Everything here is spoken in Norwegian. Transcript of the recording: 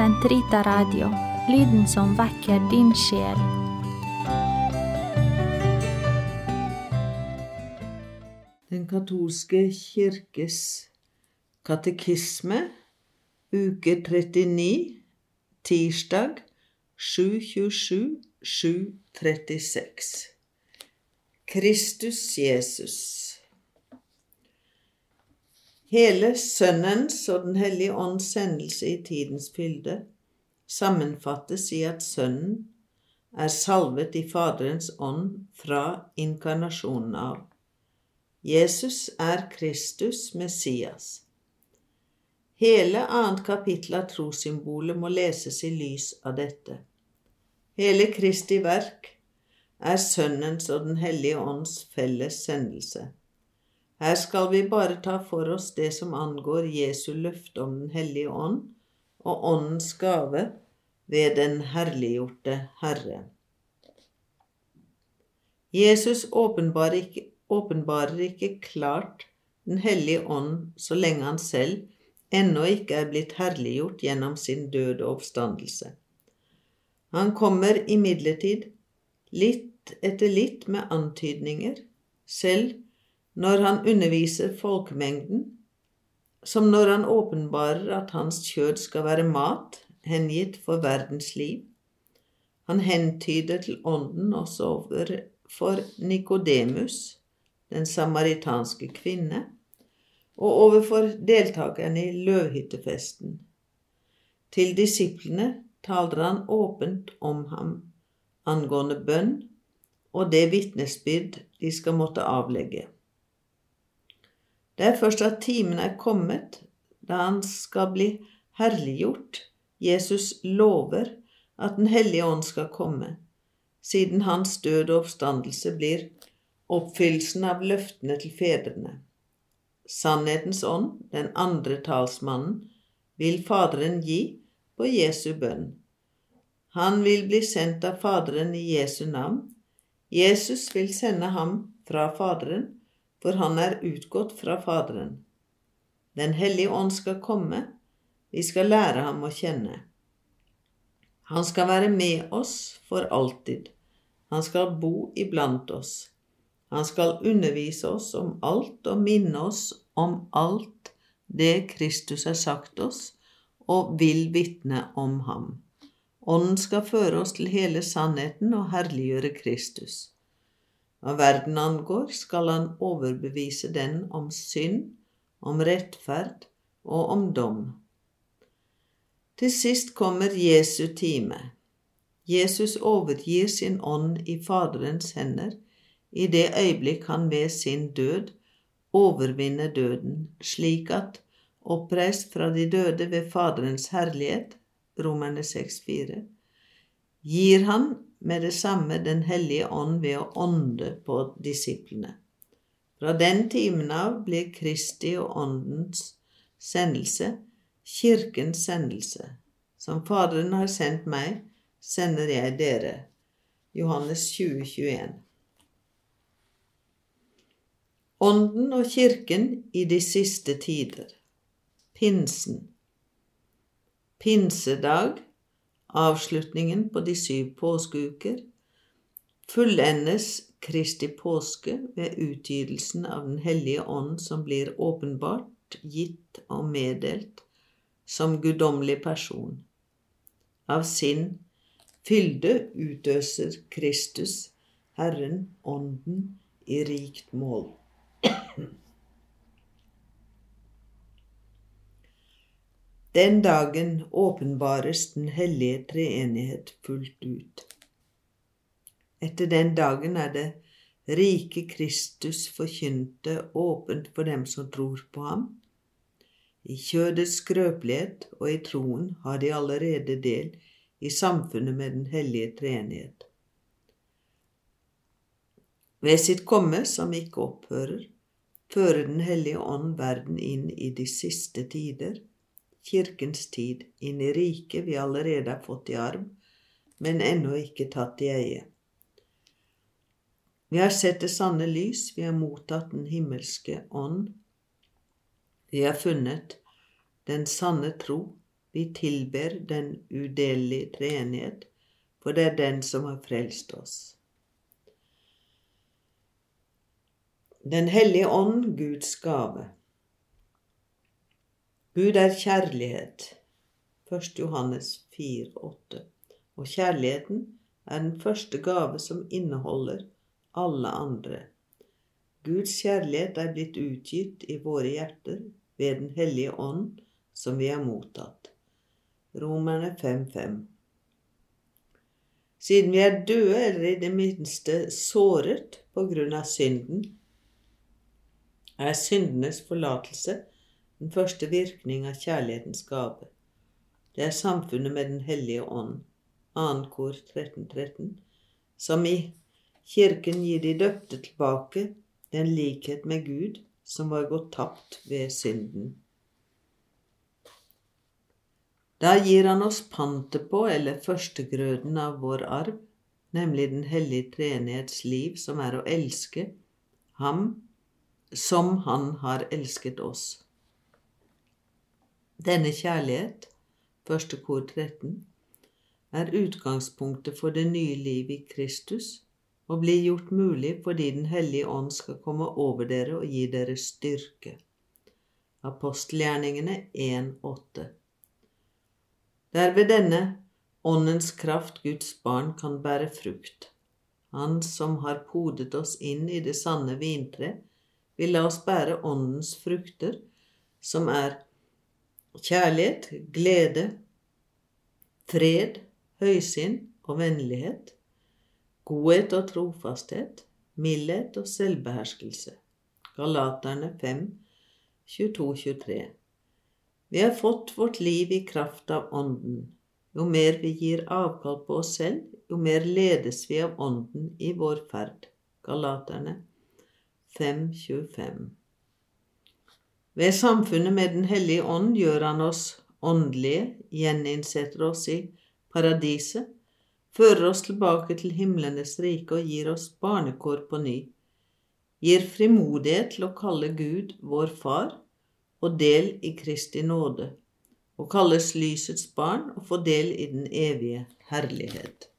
Sentrita Radio, lyden som vekker din sjel. Den katolske kirkes katekisme, uke 39, tirsdag 727 736. Kristus Jesus. Hele Sønnens og Den hellige ånds sendelse i tidens fylde sammenfattes i at Sønnen er salvet i Faderens ånd fra inkarnasjonen av. Jesus er Kristus, Messias. Hele annet kapittel av trossymbolet må leses i lys av dette. Hele Kristi verk er Sønnens og Den hellige ånds felles sendelse. Her skal vi bare ta for oss det som angår Jesu løfte om Den hellige ånd og Åndens gave ved den herliggjorte Herre. Jesus åpenbarer ikke, åpenbarer ikke klart Den hellige ånd så lenge han selv ennå ikke er blitt herliggjort gjennom sin død og oppstandelse. Han kommer imidlertid litt etter litt med antydninger, selv når han underviser folkemengden, som når han åpenbarer at hans kjød skal være mat, hengitt for verdens liv. Han hentyder til ånden også overfor Nikodemus, den samaritanske kvinne, og overfor deltakerne i løvhyttefesten. Til disiplene taler han åpent om ham angående bønn og det vitnesbyrd de skal måtte avlegge. Det er først at timen er kommet, da han skal bli herliggjort. Jesus lover at Den hellige ånd skal komme, siden hans død og oppstandelse blir oppfyllelsen av løftene til fedrene. Sannhetens ånd, den andre talsmannen, vil Faderen gi på Jesu bønn. Han vil bli sendt av Faderen i Jesu navn. Jesus vil sende ham fra Faderen for han er utgått fra Faderen. Den hellige ånd skal komme, vi skal lære ham å kjenne. Han skal være med oss for alltid. Han skal bo iblant oss. Han skal undervise oss om alt og minne oss om alt det Kristus har sagt oss, og vil vitne om ham. Ånden skal føre oss til hele sannheten og herliggjøre Kristus. Hva verden angår, skal han overbevise den om synd, om rettferd og om dom. Til sist kommer Jesu time. Jesus overgir sin ånd i Faderens hender i det øyeblikk han ved sin død overvinner døden, slik at, oppreist fra de døde ved Faderens herlighet, Romerne 6,4, gir han med det samme Den hellige ånd ved å ånde på disiplene. Fra den timen av blir Kristi og Åndens sendelse Kirkens sendelse. Som Faderen har sendt meg, sender jeg dere. Johannes 20, 21. Ånden og Kirken i de siste tider. Pinsen. Pinsedag avslutningen på de syv påskeuker, fullendes Kristi påske ved utgytelsen av Den hellige ånd som blir åpenbart gitt og meddelt som guddommelig person. Av sin fylde utøser Kristus, Herren, Ånden, i rikt mål. Den dagen åpenbares den hellige treenighet fullt ut. Etter den dagen er det rike Kristus forkynte åpent for dem som tror på ham. I kjødets skrøpelighet og i troen har de allerede del i samfunnet med den hellige treenighet. Ved sitt komme, som ikke opphører, fører Den hellige ånd verden inn i de siste tider kirkens tid inn i riket vi allerede har fått i arv, men ennå ikke tatt i eie. Vi har sett det sanne lys, vi har mottatt den himmelske ånd. Vi har funnet den sanne tro, Vi tilber den udelelige treenighet, for det er den som har frelst oss. Den hellige ånd, Guds gave. Gud er kjærlighet. 1. Johannes 4, 8. Og kjærligheten er den første gave som inneholder alle andre. Guds kjærlighet er blitt utgitt i våre hjerter ved Den hellige ånd, som vi har mottatt. Romerne 5.5. Siden vi er døde, eller i det minste såret på grunn av synden, er syndenes forlatelse den første virkning av kjærlighetens gave. Det er samfunnet med Den hellige ånd, 2. kor 13.13, som i Kirken gir de døpte tilbake den likhet med Gud som var gått tapt ved synden. Da gir han oss pantet på, eller førstegrøden av vår arv, nemlig Den hellige treenighets liv, som er å elske ham som han har elsket oss. Denne kjærlighet, første kor 13, er utgangspunktet for det nye liv i Kristus og blir gjort mulig fordi Den hellige ånd skal komme over dere og gi dere styrke. Apostelgjerningene 1,8 Det er ved denne åndens kraft Guds barn kan bære frukt. Han som har podet oss inn i det sanne vintre, vil la oss bære åndens frukter, som er kjærlighet, glede, fred, høysinn og vennlighet, godhet og trofasthet, mildhet og selvbeherskelse. Galaterne 5, 22-23. Vi har fått vårt liv i kraft av Ånden. Jo mer vi gir avkall på oss selv, jo mer ledes vi av Ånden i vår ferd. Galaterne 5, 25. Ved samfunnet med Den hellige ånd gjør han oss åndelige, gjeninnsetter oss i paradiset, fører oss tilbake til himlenes rike og gir oss barnekår på ny, gir frimodighet til å kalle Gud vår Far og del i Kristi nåde, og kalles lysets barn og få del i den evige herlighet.